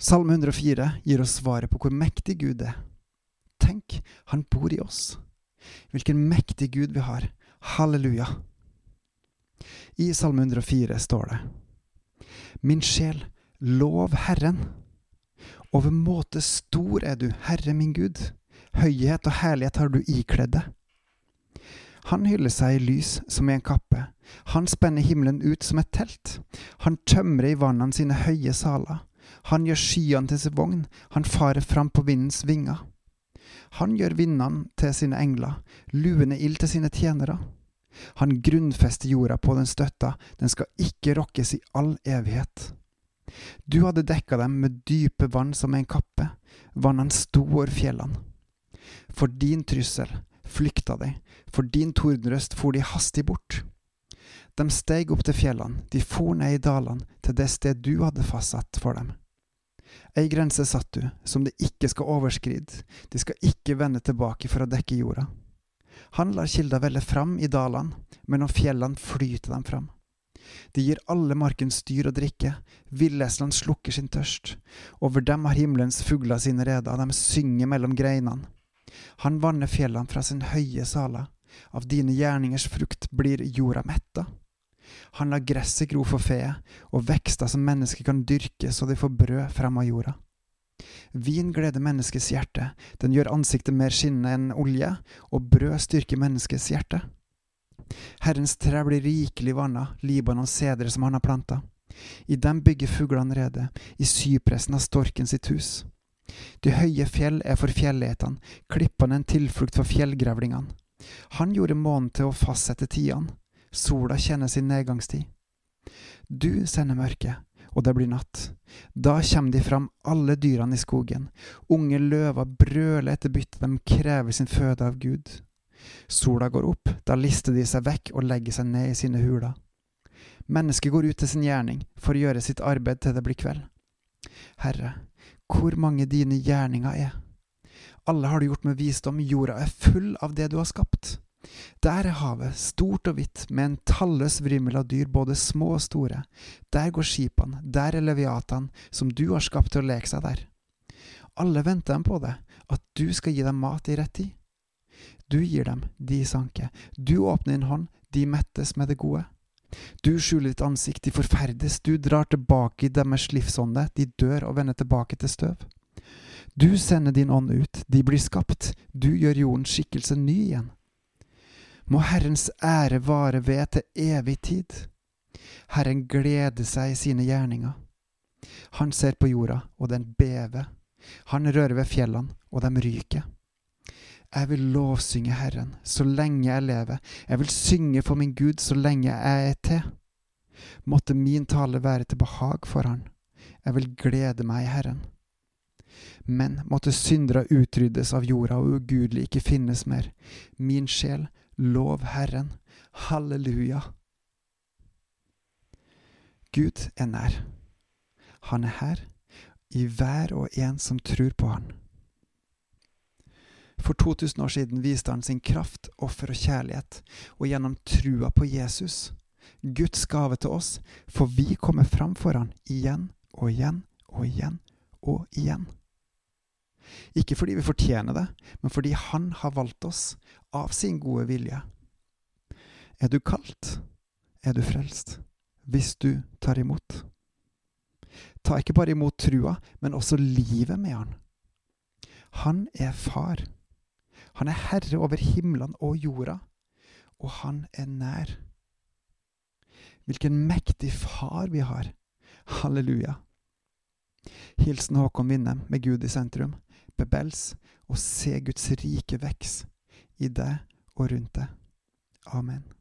Salme 104 gir oss svaret på hvor mektig Gud er. Tenk, han bor i oss. Hvilken mektig Gud vi har. Halleluja. I Salme 104 står det Min sjel, lov Herren. Overmåte stor er du, Herre min Gud. Høyhet og herlighet har du ikledd deg. Han hyller seg i lys som i en kappe. Han spenner himmelen ut som et telt. Han tømrer i vannene sine høye saler. Han gjør skyene til sin vogn. Han farer fram på vindens vinger. Han gjør vindene til sine engler, luende ild til sine tjenere. Han grunnfester jorda på den støtta, den skal ikke rokkes i all evighet. Du hadde dekka dem med dype vann som en kappe, vannene sto over fjellene. For din trussel flykta de, for din tordenrøst for de hastig bort. De steig opp til fjellene, de for ned i dalene, til det sted du hadde fastsatt for dem. Ei grense satt du, som de ikke skal overskride, de skal ikke vende tilbake for å dekke jorda. Han lar kilda velle fram i dalene, mellom fjellene flyter dem fram. De gir alle markens dyr å drikke, villeslene slukker sin tørst, over dem har himmelens fugler sine reder, de synger mellom greinene. Han vanner fjellene fra sin høye sala, av dine gjerningers frukt blir jorda metta. Han lar gresset gro for fe, og vekster som mennesker kan dyrke så de får brød frem av jorda. Vin gleder menneskets hjerte, den gjør ansiktet mer skinnende enn olje, og brød styrker menneskets hjerte. Herrens tre blir rikelig vanna, Libanons sedre som han har planta. I dem bygger fuglene rede, i sypressen av storken sitt hus. De høye fjell er for fjelletene, klippene en tilflukt for fjellgrevlingene. Han gjorde månen til å fastsette tidene, sola kjenner sin nedgangstid. Du sender mørket, og det blir natt. Da kommer de fram, alle dyrene i skogen. Unge løver brøler etter byttet, de krever sin føde av Gud. Sola går opp, da lister de seg vekk og legger seg ned i sine huler. Mennesket går ut til sin gjerning for å gjøre sitt arbeid til det blir kveld. Herre, hvor mange dine gjerninger er. Alle har du gjort med visdom, jorda er full av det du har skapt. Der er havet, stort og hvitt, med en talløs vrimmel av dyr, både små og store. Der går skipene, der er leviatene, som du har skapt til å leke seg der. Alle venter dem på det, at du skal gi dem mat i rett tid. Du gir dem, de sanker. Du åpner din hånd, de mettes med det gode. Du skjuler ditt ansikt, de forferdes. Du drar tilbake i deres livsånde, de dør og vender tilbake til støv. Du sender din ånd ut, de blir skapt. Du gjør jordens skikkelse ny igjen. Må Herrens ære vare ved til evig tid. Herren gleder seg i sine gjerninger. Han ser på jorda, og den bever. Han rører ved fjellene, og de ryker. Jeg vil lovsynge Herren så lenge jeg lever, jeg vil synge for min Gud så lenge jeg er til. Måtte min tale være til behag for Han, jeg vil glede meg i Herren. Men måtte syndere utryddes av jorda og ugudelig ikke finnes mer. Min sjel, lov Herren. Halleluja. Gud er nær. Han er her, i hver og en som tror på Han. For 2000 år siden viste han sin kraft, offer og kjærlighet, og gjennom trua på Jesus, Guds gave til oss, får vi komme fram for han igjen og igjen og igjen og igjen. Ikke fordi vi fortjener det, men fordi Han har valgt oss av sin gode vilje. Er du kalt, er du frelst, hvis du tar imot. Ta ikke bare imot trua, men også livet med Han. Han er far. Han er herre over himlene og jorda, og han er nær. Hvilken mektig far vi har. Halleluja. Hilsen Håkon Winnem med Gud i sentrum. Bebels og se Guds rike veks i deg og rundt deg. Amen.